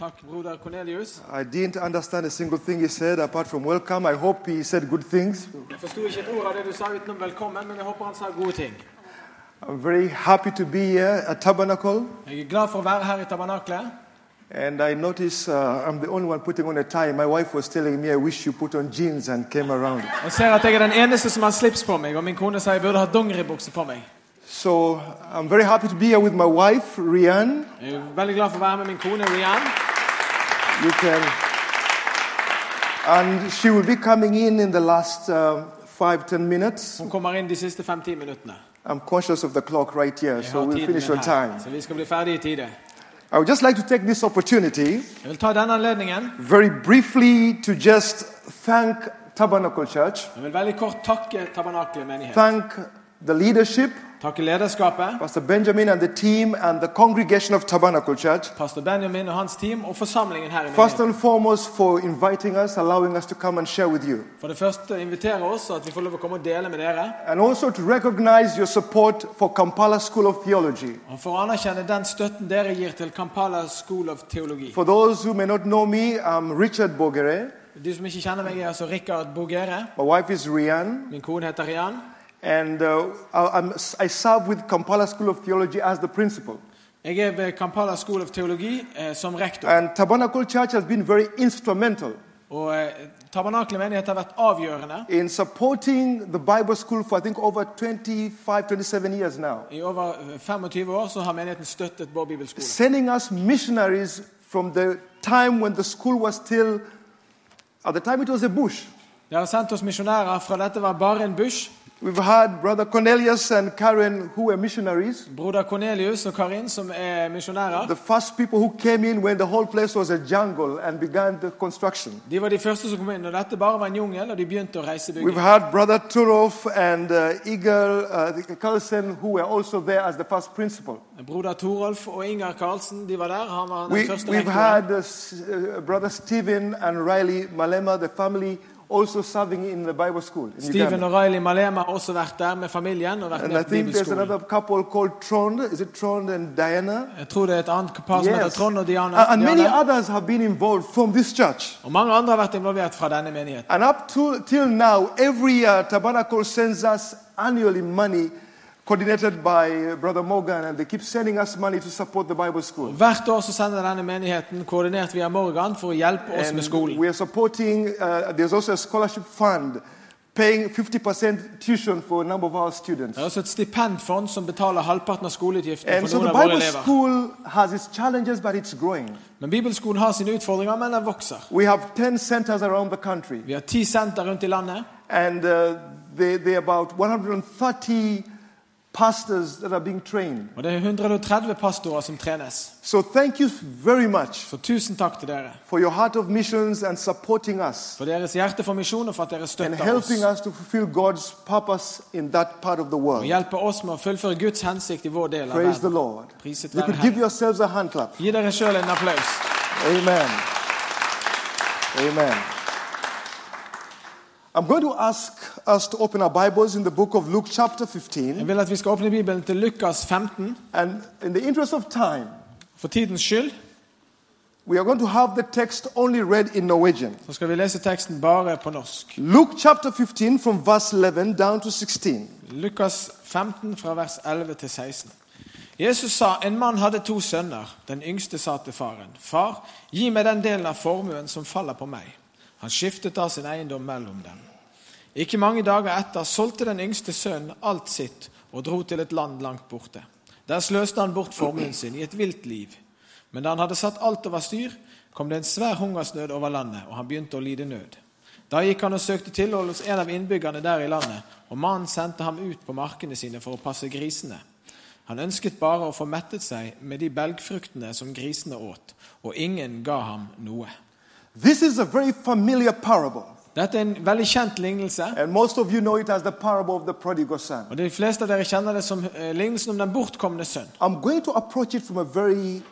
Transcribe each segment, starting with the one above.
Takk, broder Cornelius. I didn't understand a single thing he said apart from welcome. I hope he said good things. Jeg forsto ikke et ord av det du sa utenom velkommen, men jeg håper han sa gode ting. I'm very happy to be here at Tabernacle. Jeg er glad for å være her i tabernaklet. And I notice uh, I'm the only one putting on a tie. My wife was telling me, I wish you put on jeans and came around. Jeg ser at jeg den eneste som har slips på meg, og min kone sier jeg burde ha dongeribukse på meg. So I'm very happy to be here with my wife, Rian. Jeg er veldig glad for å være med min kone Rian. You can. And she will be coming in in the last uh, five, ten minutes. Hun kommer inn de siste fem-ti minuttene. I'm conscious of the clock right here, Jeg so har we'll tiden finish min on her, time. så vi skal bli ferdige i tide. I would just like to take this opportunity Jeg vil ta denne anledningen. very briefly to just thank Tabernacle Church, Jeg vil veldig kort takke tabernaklet menighet. thank the leadership, Takke lederskapet, Pastor Benjamin and the team, and the congregation of Tabernacle Church. pastor Benjamin og hans team, og forsamlingen her i First and foremost, for inviting us, allowing us to come and share with you, For det første invitere oss, at vi får lov å komme og dele med dere. and also to recognize your support for Kampala School of Theology. Og for å anerkjenne den støtten dere gir til Kampala School of Theologi. For those who may not know me, I'm Richard Bogere. Du som ikke kjenner meg, er altså Richard Bogere. My wife is Rian, Min kone heter Rian. And uh, I- I'm, serve with Kampala School of Theology as the principal. Jeg er ved Kampala School of Theologi eh, som rektor. And Tabernacle Church has been very instrumental Og eh, Tabernakle menighet har vært avgjørende in supporting the Bible school for I think over 25, 27 years now. I over eh, 25 år så har menigheten støttet vår bibelskole. Sending us missionaries from the time when the school was still, at the time it was a bush. Dere har sendt oss misjonærer fra dette var bare en bush. We've had Brother Cornelius and Karen who were missionaries. Broder Cornelius og Karin, som er misjonærer, The first people who came in when the whole place was a jungle and began the construction. de var de første som kom inn. Og dette bare var en jungel, og de begynte å reise We've had Brother Turov and uh, Igor uh, Carlsen who were also there as the first principal. Broder Torolf og Ingar Karlsen de var der. Han var den We, første we've had uh, uh, Brother Stephen and Riley Malema, the family, also serving in the Bible school in Uganda. og Riley Malema har også vært der med familien og vært And I med på think there's bibelskolen. another couple called Trond. Is it Trond and Diana? Jeg tror det er et annet par som heter Trond og Diana. And, and many Diana. others have been involved from this church. Og mange andre har vært involvert fra denne menigheten. And up to till now, every year, Tabernacle sends us annually money coordinated by uh, Brother Morgan, and they keep sending us money to support the Bible school. Hvert år så sender denne menigheten koordinert via Morgan for å hjelpe oss med And skolen. we are supporting, uh, there's also a scholarship fund paying 50% tuition for a number of our students. Det er også et stipendfond som betaler halvparten av skoleutgiftene And for so noen the av våre Bible elever. school has its challenges, but it's growing. Men Bibelskolen har sine utfordringer, men den vokser. We have 10 centers around the country, Vi har ti senter rundt i landet. and uh, they, they're about 130 pastors that are being trained. Og det er 130 pastorer som trenes. So thank you very much Så tusen takk til dere for your heart of missions and supporting us for deres hjerte for misjon og for at dere and støtter oss. helping us to fulfill God's purpose in that part of the Og world. hjelper oss med å fullføre Guds hensikt i vår del av Praise the verden. Lord. Priset You være could give Herren. yourselves a hand clap. Gi dere sjøl en applaus. Amen. Amen. I'm going to ask us to open our Bibles in the book of Luke, chapter 15. Jeg vil at vi skal åpne Bibelen til Lukas 15. And in the interest of time, For tidens skyld we are going to have the text only read in Norwegian. så skal vi lese teksten bare på norsk. Luke chapter 15, from verse 11 down to 16. Lukas 15 fra vers 11 til 16. Jesus sa, en mann hadde to sønner. Den yngste sa til faren, Far, gi meg den delen av formuen som faller på meg. Han skiftet da sin eiendom mellom dem. Ikke mange dager etter solgte den yngste sønnen alt sitt og dro til et land langt borte. Der sløste han bort formuen sin i et vilt liv. Men da han hadde satt alt over styr, kom det en svær hungersnød over landet, og han begynte å lide nød. Da gikk han og søkte tilhold hos en av innbyggerne der i landet, og mannen sendte ham ut på markene sine for å passe grisene. Han ønsket bare å få mettet seg med de belgfruktene som grisene åt, og ingen ga ham noe. This is a very familiar parable. Dette er en veldig kjent lignelse, And most of you know it as the parable of the prodigal son. og de fleste av dere kjenner det som eh, lignelsen om den bortkomne sønn. I'm going to approach it from a very,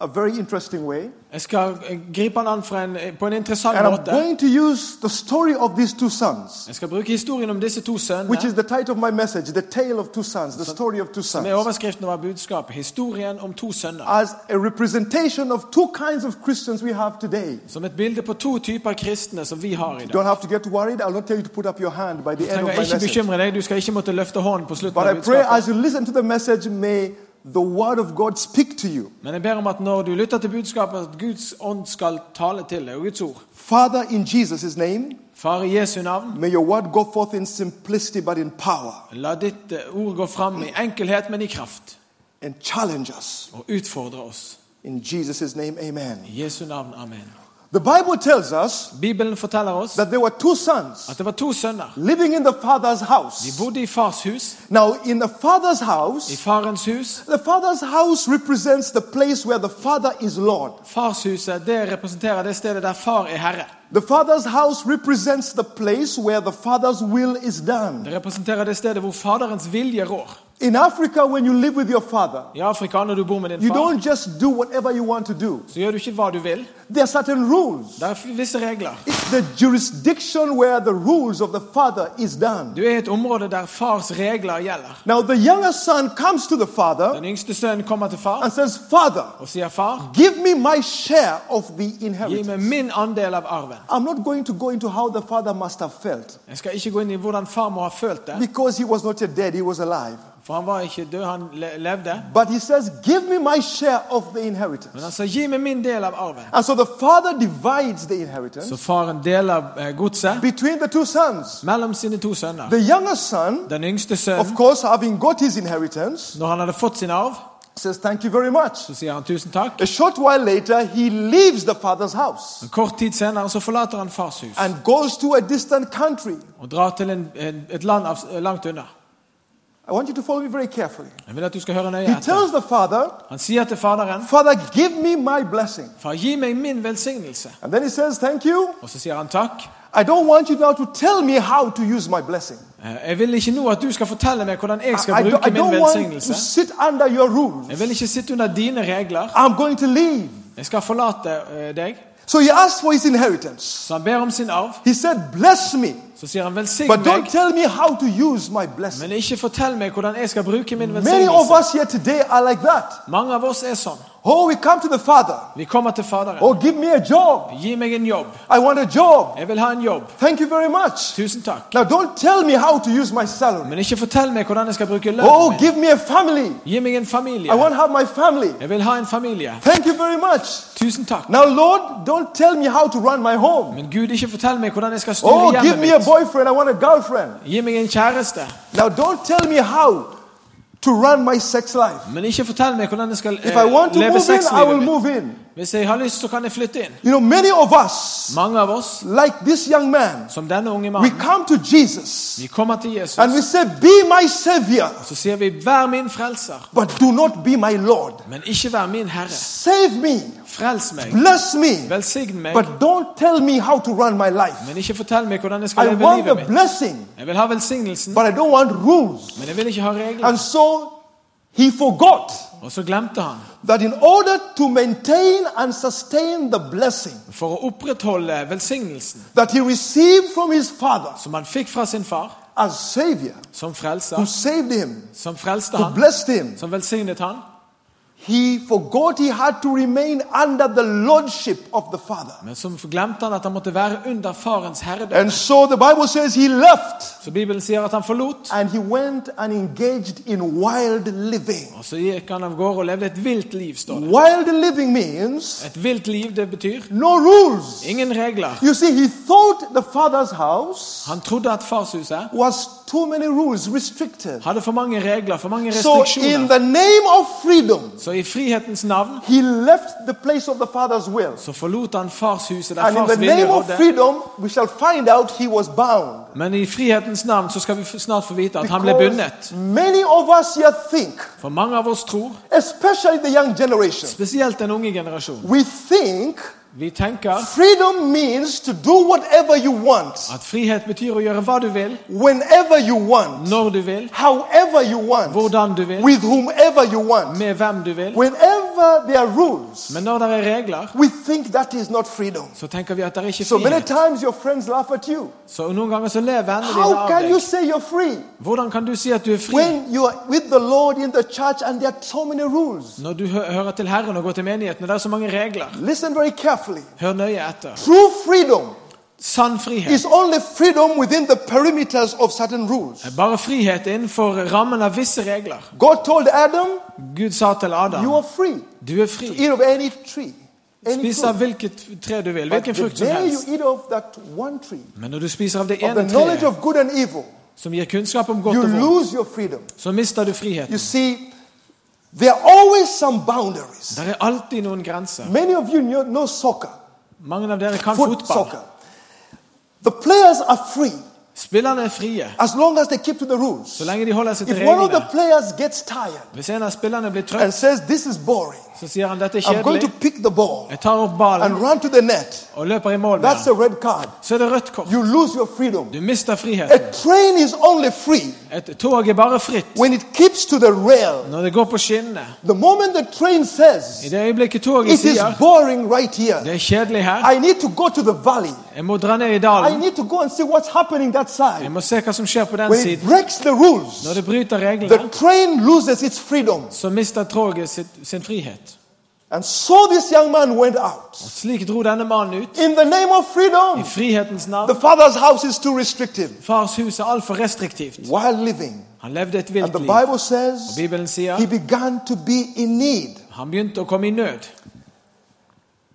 a very interesting way. Jeg skal eh, gripe han an fra en, eh, på en interessant And I'm måte. going to use the story of these two sons, Jeg skal bruke historien om disse to which is the title of my message, The Tale of Two Sons, the story of two sons, overskriften over budskapet. Historien om to sønner. as a representation of two kinds of Christians we have today. Som et bilde på to typer kristne som vi har i You dag. don't have to get worried. I'll not tell you to put up your hand by the Du end of trenger my ikke message. bekymre deg, du skal ikke måtte løfte hånden på slutten But av I pray budskapet. as you listen to the message, may the word of God speak to you. Men jeg ber om at når du lytter til budskapet, at Guds ånd skal tale til deg, og Guds ord. Father, in Jesus' name, Far i Jesu navn, may your word go forth in simplicity but in power la ditt eh, ord gå fram i enkelhet, men i kraft. and challenge us. Og utfordre oss. In Jesus' name, amen. I Jesu navn, amen. The Bible tells us Bibelen forteller oss that there were two sons at det var to sønner. living in the father's De house. bodde i fars hus. Now, in the father's I house, farens hus. the father's house represents the place where the father is Lord. Farshuset det representerer det stedet der far er herre. The father's house represents the place where the father's will is done. Det representerer det stedet hvor faderens vilje rår. In Africa, when you live with your father, I Afrika, når du bor med din you far, don't just do whatever you want to do. så gjør du ikke hva du vil. There are certain rules. Det er visse regler. It's the jurisdiction where the rules of the father is done. Du er i et område der fars regler gjelder. Now, the younger son comes to the father Den yngste sønnen kommer til far and says, Father, og sier, 'Far, give me my share of the gi inheritance. meg min andel av arven.' I'm not going to go into how the father must have felt Jeg skal ikke gå inn i hvordan far må ha følt det, because he was not yet dead, he was alive. For han var ikke død, han levde. But he says, Give me my share of the inheritance. Men han sa, 'Gi meg min del av arven'. And so the father divides the inheritance Så faren deler eh, godset between the two sons. mellom sine to sønner. The younger son, Den yngste of course, having got his inheritance, når han hadde fått sin arv, says, Thank you very much. så sier han tusen takk. A short while later, he leaves the father's house En kort tid senere så forlater han fars hus and goes to a distant country. og drar til en, en, et land av, langt unna. I want you to follow me very carefully. Jeg vil at du skal høre nøye He etter. tells the father, Han sier til faderen, Father, give me my blessing. 'Far, gi meg min velsignelse'. And then he says, Thank you. Og så sier han takk. I don't want you now to tell me how to use my blessing. Eh, Jeg vil ikke nå at du skal fortelle meg hvordan jeg I, skal bruke min don't want to velsignelse. sit under your rules. Jeg vil ikke sitte under dine regler. I'm going to leave. Jeg skal forlate eh, deg. So he asked for his inheritance. Så han ber om sin arv. He said, Bless me, Så sier han velsign but don't tell me how to use my blessing. men ikke fortell meg hvordan jeg skal bruke min Many of us here today are like that. Mange av oss er sånn. Oh, we come to the Father. Vi kommer til Faderen. Oh, give me a job. Gi meg en jobb. I want a job. Jeg vil ha en jobb. Thank you very much. Tusen takk. Now, don't tell me how to use my salary. Men ikke fortell meg hvordan jeg skal bruke Oh, lønnen min. give me a family. Gi meg en I want to have my family. Jeg vil ha en familie. Thank you very much. Tusen takk. Now, Lord, don't tell me how to run my home. Men Gud, ikke fortell meg hvordan jeg skal styre Oh, give me a boyfriend. I want a girlfriend. Gi meg en kjæreste. Now, don't tell me how to run my sex life. Men ikke fortell meg hvordan jeg skal If I want eh, to leve move in, I will move in. Hvis jeg har lyst, så kan jeg flytte inn. You know, many of us, Mange av oss, like this young man, som denne unge we mannen, come to Jesus vi kommer til Jesus. and we say, Be my savior, Så sier vi 'vær min frelser', but do not be my Lord. men ikke 'vær min herre'. Save me, Frels meg. bless me, Velsign meg. but don't tell me how to run my life. Men ikke fortell meg hvordan jeg skal I leve livet mitt. blessing, Jeg vil ha velsignelsen, but I don't want rules. men jeg vil ikke ha regler. And so he forgot Og så glemte han. that in order to maintain and sustain the blessing For å opprettholde velsignelsen that he received from his father som han fikk fra sin far, as savior, som who saved him, som frelste who han, blessed him, som velsignet han, he forgot he had to remain under the lordship of the father. men så glemte han at han måtte være under farens herredømme. And so the Bible says he left Så Bibelen sier at han forlot, and he went and engaged in wild living. og så gikk han av gårde og levde et vilt liv, står det. Wild living means Et vilt liv, det betyr no rules. ingen regler. You see, he thought thought the father's house Han trodde at farshuset was too many rules, restricted. hadde for mange regler, for mange So, in restriksjoner. the name of freedom, Så i frihetens navn he left the place of the father's will. så forlot han farshuset der And in fars the vilje name of rådde. freedom, we shall find out he was bound. Men i frihetens navn så skal vi snart få vite at han ble Because bundet. many of us here think, For mange av oss tror, especially the young generation, spesielt den unge generasjonen, we think vi tenker freedom means to do whatever you want, at frihet betyr å gjøre hva du vil, whenever you want, når du vil, however you want, hvordan du vil, with whomever you want. med hvem du vil. Whenever there are rules, Men når det er regler, we think that is not freedom. så tenker vi at det er ikke So many frihet. times your friends laugh at you. Så noen ganger så ler vennene dine How av can you deg. say you're free Hvordan kan du si at du er fri when you are with the Lord in the church and there are so many rules? når du hø- hører til Herren og går til menigheten, og det er så mange regler? Listen very carefully. Nøye etter. True freedom Sann frihet is only freedom within the perimeters of certain rules. er bare frihet innenfor rammen av visse regler. God told Adam, Gud sa til You Adam, are free du er to fri. eat of any tree, any Spis av fruit. hvilket tre du vil, But hvilken the frukt som day you helst. eat of that one tree, Men når du spiser av det of the ene knowledge treet of good and evil, som gir kunnskap om godt you og vondt, lose your freedom. så mister du You friheten. see, there are always some boundaries. Er alltid noen grenser. Many of you know, know soccer, Mange av dere kan foot fotball. soccer. The players are free Spillerne er frie as long as they keep to the rules. så lenge de holder seg til If one of the players gets tired Hvis en av spillerne blir and says, This is boring, så sier han dette er I'm going to pick the ball Jeg tar opp and run to the net, og løper i mål med that's a red card. Så er det rødt kort. You lose your freedom. Du mister A train is only free Et tog er bare fritt when it keeps to the rail. når det går på. The moment the train says, I det øyeblikket toget It is boring right here, det er kjedelig her, I need to go to the valley. jeg må dra ned i I need to go and see what's happening that jeg side. må se hva som skjer på den When it siden. breaks the rules, Når det bryter the reglene, train loses its freedom. så mister toget sitt, sin frihet. And so this young man went out. Og slik dro denne mannen ut. In the name of I freedom, frihetens the navn. father's house is too restrictive Fars hus er altfor restriktivt. while living. Han levde et And vilt the liv. Bible says Bibelen sier he began to be in need. han begynte å komme i nød.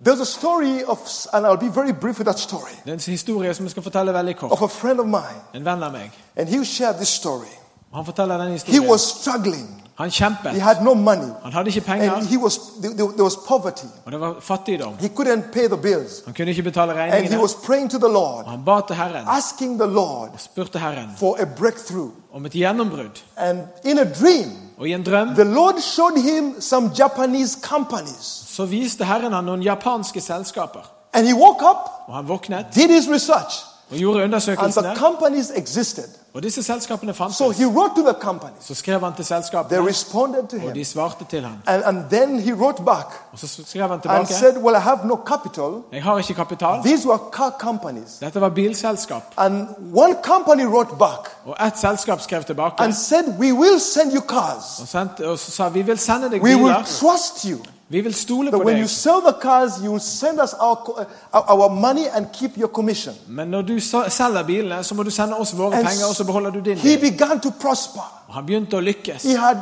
There's a story of, and I'll be very brief with that story, Det er en historie som jeg skal fortelle veldig kort. of a friend of mine. En venn av meg. And he shared this story. Han forteller den He was struggling. Han He had no money. Han hadde ikke penger, And he was, there was poverty. og det var fattigdom. He couldn't pay the bills. Han kunne ikke betale And he was praying to the Og Lord, han ba til Herren asking the Lord og spurte Herren for a breakthrough. om et gjennombrudd. And in a dream, Og i en drøm the Lord showed him some Japanese companies. Så viste Herren han noen japanske selskaper. And he woke up, Og han våknet did his research, og gjorde and the undersøkelsene. companies existed. Og disse selskapene So fantes. he wrote to the companies. Så skrev han til They selskapene, responded to og him. de svarte til. And, and then he wrote back Og så skrev han and tilbake said, Well, I have no capital. Jeg har ikke kapital. These were car companies. Dette var bilselskap. And one company wrote back Og ett selskap skrev tilbake and said, We will send you cars. og, sendte, og så sa vi vil sende deg We will biler. trust you. Vi vil stole på when you deg. sell the cars, you send us our, co- uh, our money and keep your commission. Men når du sa- selger bilene, så må du sende oss våre And penger, og så beholder du din. he del. began to prosper. Og han begynte å lykkes. He had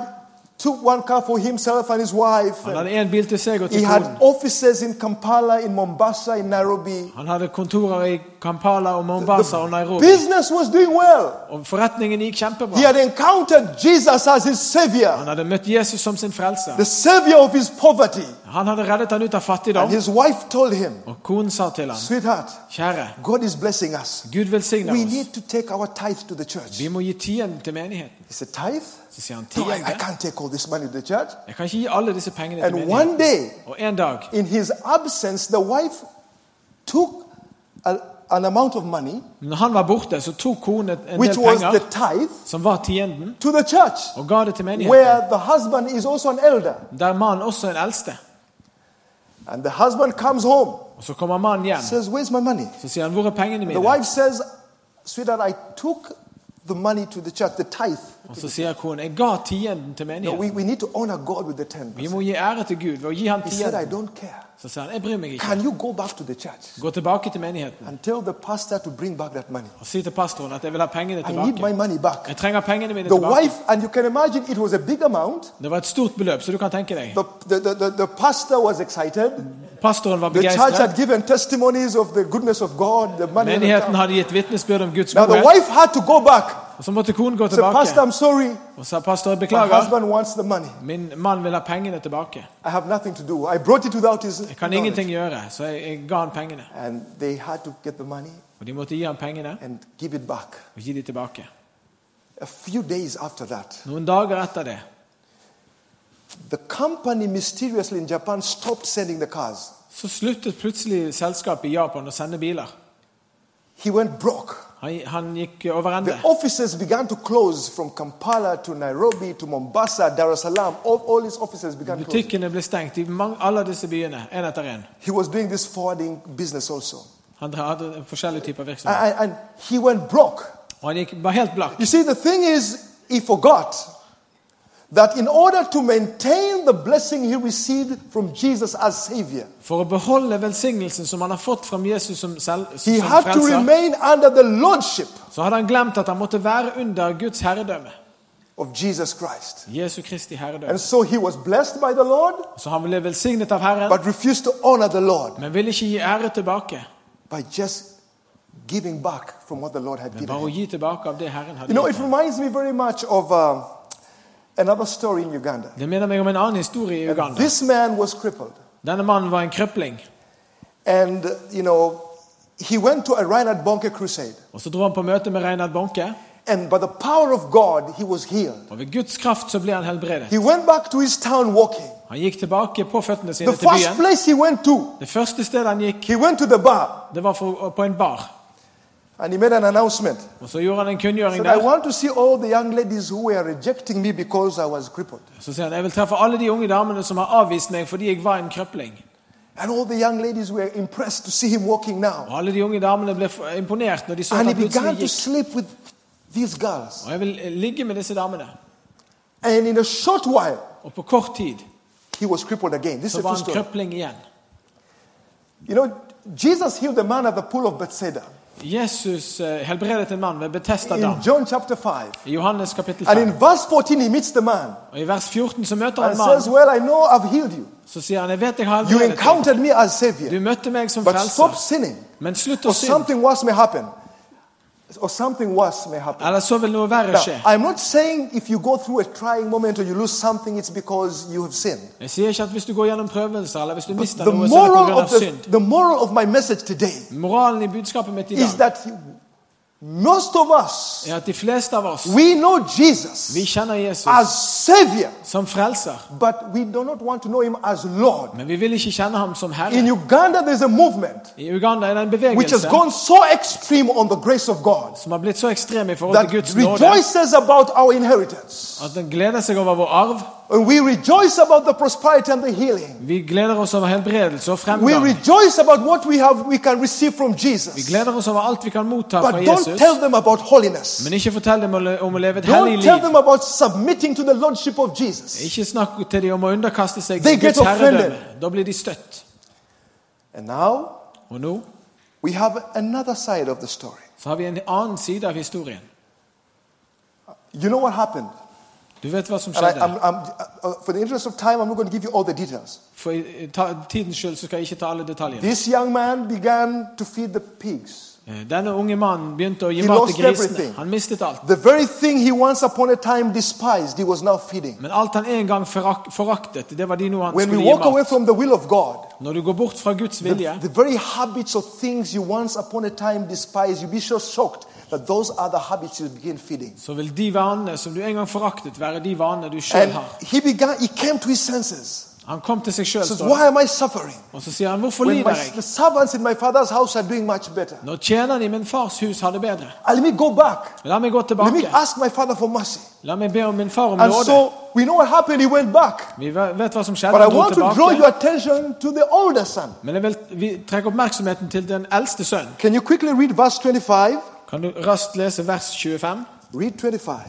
took one car for himself and his wife. Han hadde én bil til seg og He had offices in Kampala, in Mombasa, in Nairobi. Han hadde kontorer i Kampala og Mombasa og Nairobi. Business was doing well. Og forretningen gikk kjempebra. He had encountered Jesus as his savior, Han hadde møtt Jesus som sin frelser. the savior of his poverty. Han hadde reddet han ut av And his wife told him, Og konen sa til ham, Sweetheart, kjære, God is blessing us. Gud velsigner We need to take our tithe to the church. Vi må gi tienden til menigheten. He said, Tithe? Så sier han No, I, I can't take all this money to the church. Jeg kan ikke gi alle disse pengene til And one day, Og en dag, in his absence, the wife took a, an amount of money, når han var borte, så tok konen en del which was the penger, tithe, som var tienden, to the church, og ga det til menigheten. where the husband is also an elder. Der mannen også er en eldste. And the husband comes home, Og så kommer mannen hjem. says, Where's my money? Så sier han, hvor er pengene The mine? wife says, Sweetheart, I took the money to the church, the tithe. Og så sier konen, jeg ga tienden til No, menigheten. we, we need to honor God with the 10 Vi må gi ære til Gud ved å gi ham He said, I tienden. don't care. Så sier han, jeg bryr meg ikke. Can you go back to the church Gå tilbake til menigheten and tell the pastor to bring back that money? og si til pastoren at jeg vil ha pengene I need my tilbake. money back. Jeg trenger pengene mine The tilbake. wife, and you can imagine it was a big amount. Det var et stort beløp, så du kan tenke deg. The, the, the, the, the pastor was excited. Pastoren var The church had given testimonies of the goodness of God, the money. in the Menigheten account. hadde gitt vitnesbyrd om Guds Now the godhet. wife had to go back. Og så måtte konen gå Say, Pastor, tilbake I'm sorry. og sa pastor, beklager, min mann vil ha pengene tilbake. Jeg kan ingenting gjøre, så jeg, jeg ga han pengene. Money Og de måtte gi han pengene og gi de tilbake. That, Noen dager etter det the company mysteriously in Japan stopped sending the cars. så sluttet plutselig selskapet i Japan å sende biler. He went broke. Han, gikk over ende. The offices began to close from Kampala to Nairobi to Mombasa, Dar es Salaam. All, all his offices began. Butikkene ble stengt i mange, alle disse byene, én etter én. He was doing this forwarding business also. Han hadde forskjellige typer virksomhet. And, and he went broke. Og han gikk, var helt blakk. You see, the thing is, he forgot that in order to maintain the blessing he received from Jesus as Savior, For å beholde velsignelsen som han har fått fra Jesus som, selv, he had frelser, to remain under the lordship så hadde han glemt at han måtte være under Guds herredømme. of Jesus Christ. Jesu Kristi herredømme. And so he was blessed by the Lord, Så han ble velsignet av Herren, but refused to honor the Lord men ville ikke gi ære tilbake. by just giving back from what the Lord had given him. You know, it reminds me very much of um, another story in Uganda. Det minner meg om en annen historie i And Uganda. this man was crippled. Denne mannen var en krøpling. And, you know, he went to a Reinhard Bonke crusade. Og Så dro han på møte med Reinhard Bonke, And by the power of God, he was healed. og ved Guds kraft så ble han helbredet. He went back to his town walking. Han gikk tilbake på føttene The sine til first byen. place he went to, Det første stedet han gikk, he went to the bar det var for, på en bar. And he made an announcement. Så gjorde han en kunngjøring Said, I want to see all the young ladies who were rejecting me because I was crippled. Så sier han jeg vil treffe alle de unge damene som har avvist meg fordi jeg var en krøpling. And all the young ladies were impressed to see him walking now. Og alle de unge damene ble imponert når de så And he began to sleep with these girls. Og jeg vil eh, ligge med disse damene. And in a short while, Og på kort tid he was crippled again. This is så var han krøpling igjen. You know, Jesus healed the man at the pool of Bethsaida Jesus eh, helbredet en mann ved Betesta dam. 5. I Johannes kapittel And in 5. verse 14, he meets the man Og I vers 14 så møter han mannen. Well, I know I've healed you. Så sier han jeg vet jeg har helbredet deg. Du møtte meg som frelser. Men slutt å synde. Or something worse may happen. Eller så vil noe verre Now. I'm not saying if you go through a trying moment or you lose something, it's because you have sinned. Jeg sier ikke at hvis du går gjennom prøvelser eller hvis du mister The noe, så er det moral pga. of the, synd. the moral of my message today Moralen i budskapet mitt i is dag that most of us at de fleste av oss we know Jesus vi kjenner Jesus as Savior, som frelser, but we do not want to know Him as Lord. men vi vil ikke kjenne ham som In Uganda, there's a movement I Uganda er det en which has gone so extreme on the grace of God som har blitt så ekstrem i forhold that til Guds nåde rejoices about our inheritance. at den gleder seg over vår arv. And we rejoice about the prosperity and the healing. Vi gleder oss over helbredelse og We rejoice about what we have we can receive from Vi Jesus. gleder oss over alt vi kan motta But fra don't tell them about holiness. Men ikke fortell dem om å le- om å leve et hellig Don't tell liv. them about submitting to the lordship of Jesus. Ikke snakk til dem om å underkaste seg They Guds herredømme. offended. Da blir de støtt. And now Og nå we have another side of the story. så har vi en annen side av historien. You know what happened? Du vet hva som I, skjedde. I'm, I'm, uh, for the interest of time, I'm not going to give you all the details. For ta, tidens skyld så skal jeg ikke ta alle detaljene. This young man began to feed the pigs. Eh, Denne unge mannen begynte å gi He mat lost til grisene. everything. Han mistet alt. The very thing he once upon a time despised, he was now feeding. Men alt han en gang forak foraktet, det var de noe han When we skulle gi walk away mat. from the will of God, Når du går bort fra Guds the, vilje, the very habits of things you once upon a time despised, you'll be so shocked that those are the habits you begin feeding. så vil de vanene som du en gang foraktet, være de vanene du sjøl And har. he began, he came to his senses. Han kom til seg sjøl, Says, Why am I suffering? og så sier han 'Hvorfor When lider my, jeg?' the servants in my father's house are doing much better. Når tjenerne i min fars hus har det bedre. And let me go back. La meg gå Let me tilbake. ask my father for mercy. La meg be om min far om And nåde. so we know what happened. He went back. Vi vet hva som skjedde. But I Han dro want to draw your tilbake. attention to the older son. Men jeg vil vi trekke oppmerksomheten til den eldste sønnen. Can you quickly read verse 25? Kan du raskt lese vers 25? Read 25.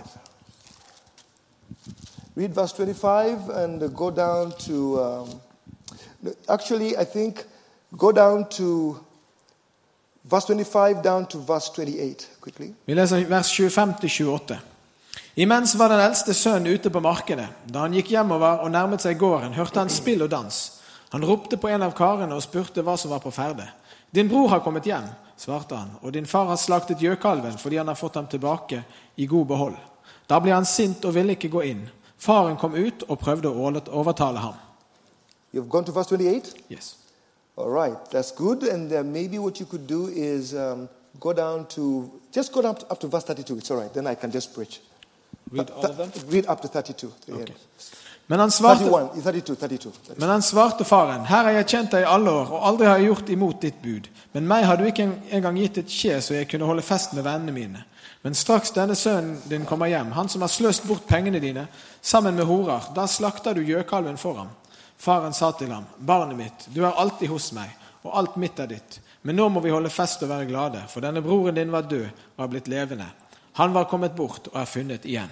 Read verse 25 and go down to. Um, actually, I think go down to verse 25 down to verse 28 quickly. Vi leser vers 25 til 28. Imens var den eldste sønnen ute på markedet. Da han gikk hjemover og nærmet seg gården, hørte han spill og dans. Han ropte på en av karene og spurte hva som var på ferde. Din bror har kommet hjem, svarte han, og din far har slaktet gjøkalven fordi han har fått ham tilbake i god behold. Da ble han sint og ville ikke gå inn. Faren kom ut og prøvde å overtale ham. You've gone to verse 28? Yes. All right, that's good. And uh, maybe what you could do is um, go down to, just go down up to verse 32. It's all right. Then I can just preach. Read all of them? Read up to 32. Okay. end. Men han, svarte, 31, 32, 32. men han svarte faren, Her har jeg kjent deg i alle år, og aldri har jeg gjort imot ditt bud. Men meg har du ikke engang gitt et skje så jeg kunne holde fest med vennene mine. Men straks denne sønnen din kommer hjem, han som har sløst bort pengene dine, sammen med horer, da slakter du gjøkalven for ham. Faren sa til ham, Barnet mitt, du er alltid hos meg, og alt mitt er ditt. Men nå må vi holde fest og være glade, for denne broren din var død og er blitt levende. Han var kommet bort og er funnet igjen.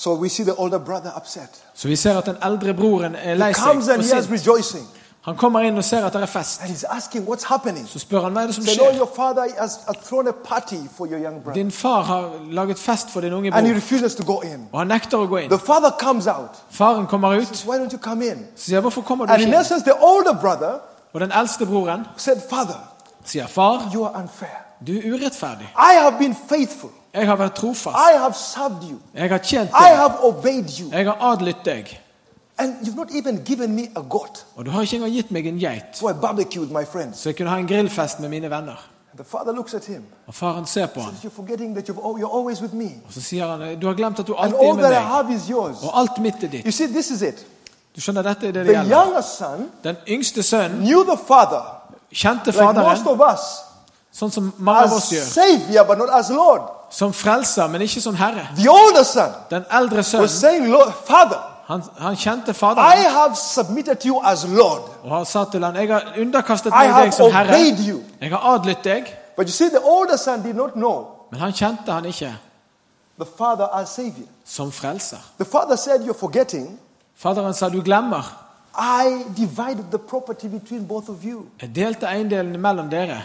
So we see the older brother upset. Så vi ser at den eldre broren er lei He seg comes and og he is sint. rejoicing. Han kommer inn og ser at det er fest. And he's asking, What's happening? Så spør han hva er det som skjer. your father has, has thrown a party for your young brother. Din far har laget fest for din unge And he bror, refuses to go in. og han nekter å gå inn. The father comes out. Faren kommer ut, says, Why don't you come in? sier hvorfor kommer du And in ikke inn? essence, the older brother Og den eldste broren said, Father, sier far, you are unfair. du er urettferdig. I have been faithful. Jeg har vært trofast. I have served you. Jeg har tjent I deg. have obeyed you. Jeg har adlydt deg. And you've not even given me a goat Og du har ikke engang gitt meg en geit, for a barbecue with my friends. så jeg kunne ha en grillfest med mine venner. The father looks at him. Og faren ser på ham. You're forgetting that you've, you're always with me. og så sier han du har glemt at du alltid er all med that I meg. have is yours. Og alt mitt er ditt. You see, this is it. Du skjønner, dette er det det gjelder. son Den yngste sønnen knew the father, kjente like most faderen, of us, sånn som mange av oss gjør. savior, but not as Lord. Som frelser, men ikke som herre. The older son Den eldre was sønnen, saying, Lord, Father, han, han kjente I faderen have submitted to you as Lord. og han sa til han, jeg har underkastet meg deg som herre. you. Jeg har adlydt deg. But you see, the older son did not know Men han kjente han ikke the father as savior. som frelser. The father said, You're forgetting. Faderen sa du glemmer. I divided the property between both of you. Jeg delte eiendelen mellom dere.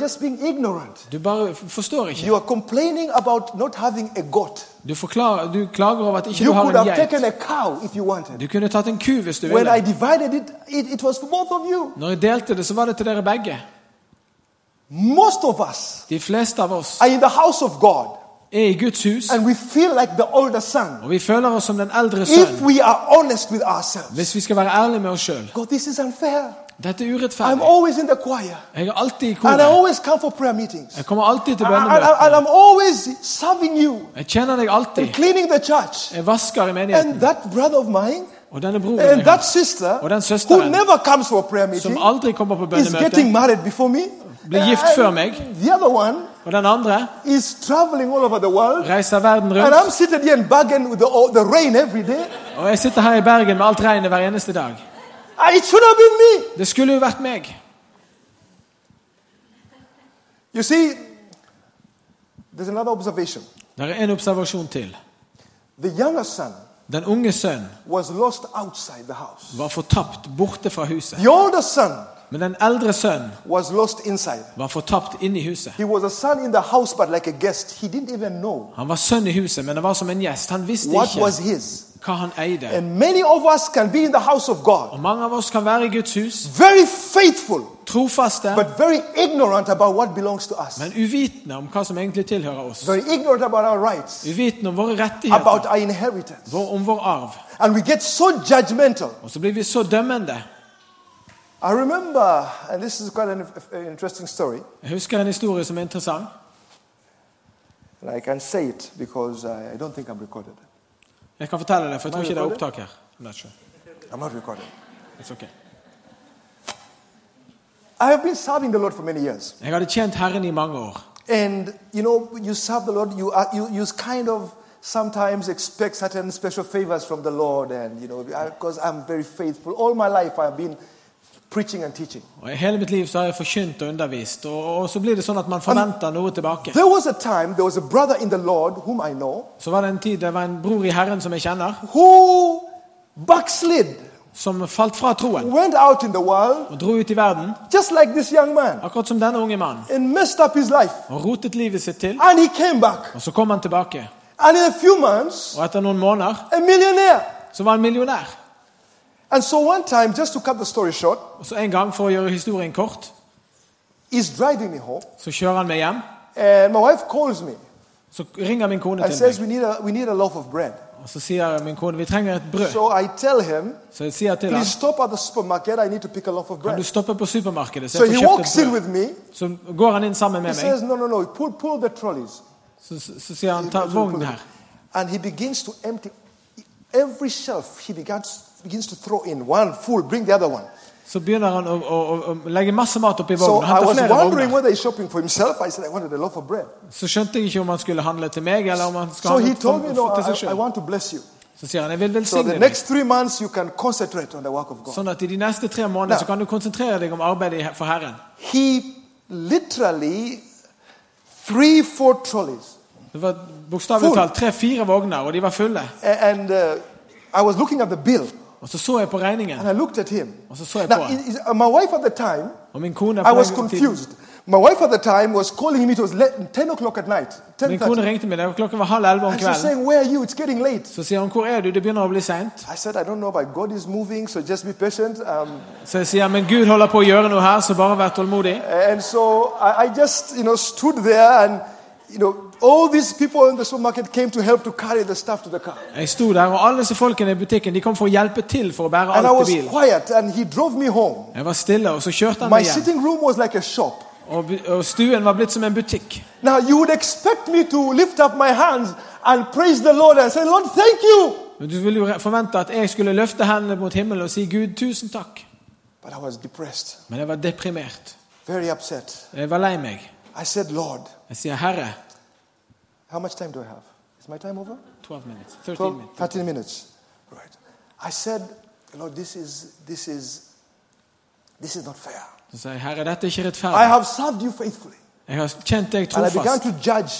Just being ignorant. Du bare forstår ikke. You are complaining about not having a goat. Du, forklarer, du klager over at ikke You du har could en have taken geit. a cow if you wanted. Du kunne tatt en ku hvis du When I ville. divided it, it, it was for both of you. Når jeg delte det, så var det til dere begge. Most of us De fleste av oss are in the house of God er i Guds hus, and we feel like the older son. og vi føler oss som den eldre If sønnen. we are honest with ourselves, Hvis vi skal være ærlige med oss sjøl. God, this is unfair. Dette er I'm urettferdig. always in the choir Jeg er alltid i and I koret. always come for prayer meetings. Jeg kommer alltid til And, bønnemøtene. Always serving you Jeg kjenner deg alltid. cleaning the church. Jeg vasker i And menigheten. that brother of mine Og denne broren and jeg that har, sister Og den who søsteren never comes for a prayer meeting som aldri kommer på is getting bønnemøte, married before me. Blir gift før meg. The other one og den andre is traveling all over the world. reiser verden And rundt. I'm sitting here in Bergen with the, the rain every day. Og jeg sitter her i Bergen med alt regnet hver eneste dag. Ah, It should have been me. Det skulle jo vært meg. You see, there's another observation. Det er en observasjon til. The younger son Den unge sønnen was lost outside the house. var fortapt borte fra huset. The older son Men den eldre sønnen was lost inside. var fortapt inne i huset. He was a son in the house, but like a guest. He didn't even know Han var sønn i huset, men det var som en gjest. Han visste what was ikke his. hva han eide. And many of us can be in the house of God, Og mange av oss kan være i Guds hus, very faithful, trofaste, but very ignorant about what belongs to us. men uvitende om hva som egentlig tilhører oss. Very ignorant about our rights, Uvitende om våre about rettigheter, our inheritance. vår, om vår arv. And we get so judgmental. Og så blir vi så dømmende. I remember, and this is quite an, interesting story, Jeg husker en historie som er interessant. and I can say it because I, don't think I'm recorded. Jeg kan fortelle det, for jeg tror ikke det er opptak her. I'm not sure. I'm not recorded. It's okay. I have been serving the Lord for many years. Jeg hadde tjent Herren i mange år. And you know, you serve the Lord, you, are, you, you kind of sometimes expect certain special favors from the Lord. And you know, because I'm very faithful. All my life I've been preaching and teaching. Og hele mitt liv så har jeg forkynt og undervist, og, og så blir det sånn at man forventer noe tilbake. There was a time, there was a brother in the Lord whom I know, Så var det en tid det var en bror i Herren som jeg kjenner, who backslid, som falt fra troen went out in the world, og dro ut i verden, just like this young man, akkurat som denne unge mannen, and messed up his life. og rotet livet sitt til. And he came back. Og så kom han tilbake, And in a few months, og etter noen måneder a millionaire. så var han millionær. And so one time, just to cut the story short, så En gang, for å gjøre historien kort, he's driving me home, så kjører han meg hjem. and my wife calls me Så ringer min kone and til says, meg. we need, a, we need a loaf of bread. Og så sier min kone vi trenger et brød. So I tell him, Så jeg sier til ham please stop at the supermarket. I need to pick a loaf of kan bread. du stoppe på supermarkedet. Så So jeg he får kjøpt walks in et brød. with me. Så går han inn sammen He med says, no, no, no, pull, pull the trolleys. Så, så, så sier han ta vognen her. And he begins to empty every shelf. He begins, begins to throw in one full, bring the other one. Så begynner han å, å, å, legge masse mat oppi So vognen. Flere vogner. said. Så skjønte jeg ikke om han skulle handle til meg, eller om han So skulle he handle told me, no, til seg you. Så sier han jeg vil So velsigne deg. Sånn at i de neste tre månedene så kan du konsentrere deg om arbeidet for Herren. Three, trolleys. Det var bokstavelig talt tre-fire vogner, og de var fulle. And uh, I was looking at the bill Og så så jeg på regningen, and I looked at him. og så så jeg på Now, it- it- uh, my wife at the time, Og min kone I på was tiden, confused. My wife at the time was calling me. It was le- 10 o'clock at night. min kone ringte meg, klokken var halv elleve om kvelden. saying, Where are you? It's getting late. Så sier hun 'Hvor er du? Det begynner å bli sent. I said, I don't know, but God is moving, so just be patient. Um, Så jeg sier 'Men Gud holder på å gjøre noe her, så bare vær tålmodig'. and so I, I just, you know, stood there and, you know, all these people in the supermarket came to help to carry the stuff to the car. Jeg sto der, og alle disse folkene i butikken de kom for å hjelpe til for å bære And I alt was i bilen. quiet, and he drove me home. Jeg var stille, og så kjørte han My meg hjem. sitting room was like a shop. Og, bu- og stuen var blitt som en butikk. Now, you would expect me to lift up my hands and praise the Lord and say, Lord, thank you. Men Du ville jo re- forvente at jeg skulle løfte hendene mot himmelen og si 'Gud, tusen takk'. But I was depressed, Men jeg var deprimert. very upset. Jeg var lei meg. I said, Lord, Jeg sier 'Herre' how much time do I have? Is my time over? 12 minutes. 13 12, minutes. 13 minutes. Right. I said, Lord, this is, this is, this is not fair. Jeg 'Herre, dette er ikke I have served you faithfully. Jeg har deg And I began to judge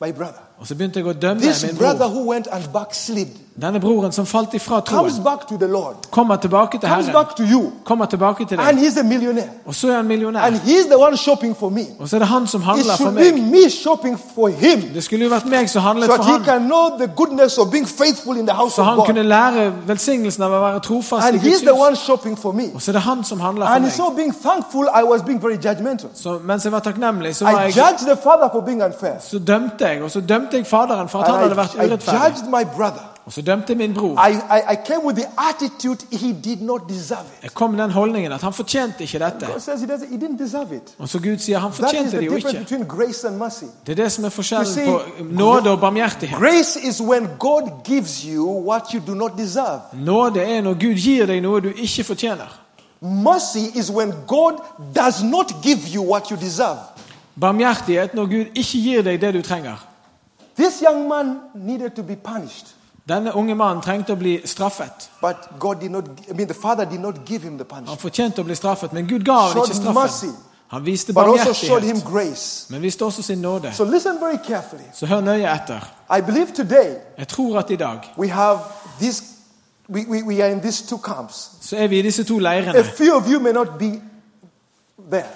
my brother. Og så begynte jeg å dømme This min brother bror. who went and backslid Denne broren som falt ifra comes troen, back to the Lord, kommer tilbake til comes Herren. back to you, Kommer tilbake til and deg. he's a millionaire. Og så er han millionær. And he's the one shopping for me. Og så er det han som It handler for should be meg. me shopping for him Det skulle jo vært meg som handlet so for that he han. can know the goodness of being faithful in the house Så of han God. kunne lære velsignelsen av å være trofast i And Guds the hus. one shopping for me. Og så er det han som handler for And meg. so being thankful, I was being very judgmental. Så mens jeg var takknemlig, så, var I jeg, judged the father for being unfair. så dømte jeg. Og så dømte jeg faderen for at han hadde vært urettferdig. Og så dømte jeg min bror. Jeg kom med den holdningen at han fortjente ikke dette. Og så Gud sier han fortjente det jo ikke. Det er det som er forskjellen på nåde og barmhjertighet. Nåde er når Gud gir deg noe du ikke fortjener. Mercy is when God does not give you what you deserve. Barmhjertighet når Gud ikke gir deg det du trenger. This young man needed to be punished, Denne unge mannen trengte å bli straffet. but God did not. I mean, the father did not give him the Han fortjente å bli straffet, men Gud ga ham ikke straffen. mercy. Han viste barmhjertighet, men viste også sin nåde. So listen very carefully. Så hør nøye etter. I believe today Jeg tror at i dag we have this. We, we, we are in these two camps. så er vi i disse to A leirene. few of you may not be there,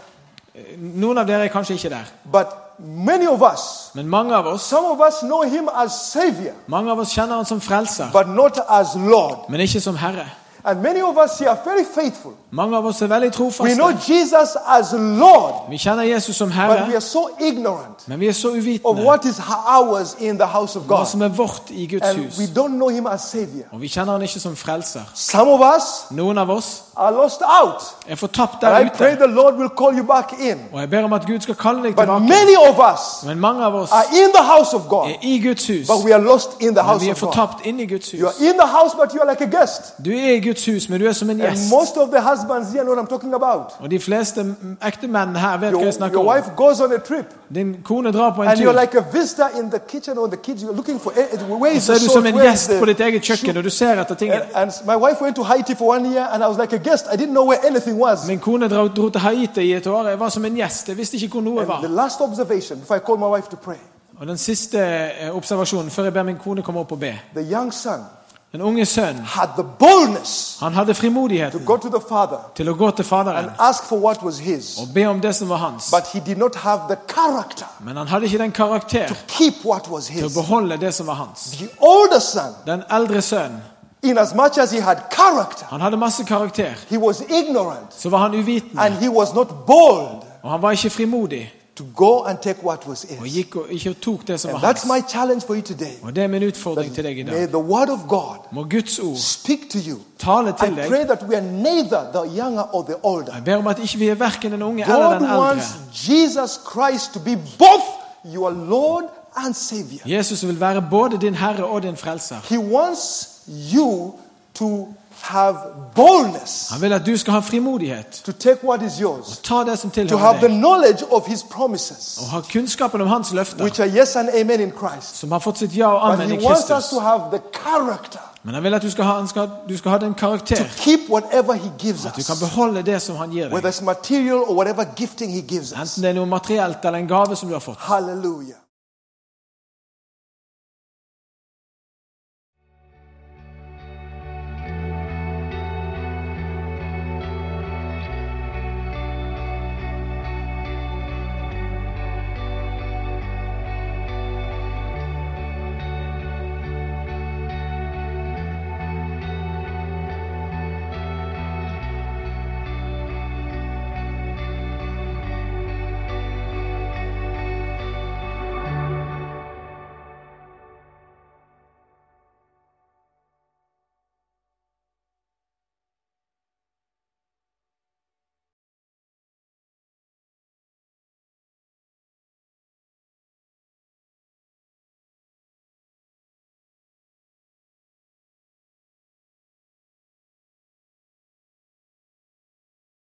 Noen av dere er kanskje ikke der, but many of us, men mange av oss some of us know him as Savior, mange av oss kjenner han som frelser, but not as Lord. men ikke som herre. And many of us here are very faithful. Mange av oss er veldig We know trofaste. Jesus as Lord, Vi kjenner Jesus som but we herre, are so ignorant men vi er så of uvitende what is ours in the house of hva God. som er vårt i Guds And hus. don't know him as Savior. Og vi kjenner han ikke som frelser. Some of us Noen av oss are lost out. er fortapt And der I pray ute. the Lord will call you back in. Og jeg ber om at Gud skal kalle deg But tilbake. many of us Men mange av oss are in the house of God, er i Guds hus. but we are lost in the Men house vi er of God. fortapt inn i Guds You hus. are in the house, but you are like a guest. Du er i Guds hus, men du er som en And gjest. most of the husbands here know what I'm talking about. Og de fleste ekte menn her vet hva Your, jeg snakker your om. wife goes on a trip, Din kone drar på en and you're tur. like a visitor in the kitchen or the kids. You're looking for eh, where is så the er du salt? som en Where is gjest på ditt eget kjøkken, og du ser etter And, tingene. and my wife went to Haiti for one year, and I was like a guest. I didn't know where anything was. Min kone dro, dro til Haiti i et år. Jeg var som en gjest. Jeg visste ikke hvor noe var. the last observation, before I called my wife to pray, Og den siste eh, observasjonen før jeg ber min kone komme opp og be. the young son Den unge sønnen, had the boldness han hadde to frimodigheten go to the father til å gå til faderen and ask for what was his, og be om det som var hans. but he did not have the character Men han hadde ikke den karakter to keep what was til å his. beholde det som var hans. The older son Den eldre sønnen In as he had character, Han hadde masse karakter. he was ignorant Så var han uvitende. and he was not bold Og han var ikke frimodig. To go and take what was Og his. gikk og ikke tok det som And var that's hans. my challenge for you today. Og det er min utfordring til deg i May dag. the word of God Må Guds ord speak to you. tale I til deg. pray that we are neither the younger or the older. Jeg ber om at ikke vi er verken den unge eller God den eldre. wants Jesus Christ to be both your Lord and Savior. Jesus vil være både din herre og din frelser. He wants you to Han vil at du skal ha frimodighet. yours, Ta det som tilhører deg. knowledge of His promises, Og ha kunnskapen om hans løfter, yes Christ. som har fått sitt ja og amen i Kristus. to have the character Men han vil at du skal ha, han skal, du skal ha den karakter. At du kan beholde det som han gir deg. Enten det er noe materielt eller en gave som du har fått. Hallelujah.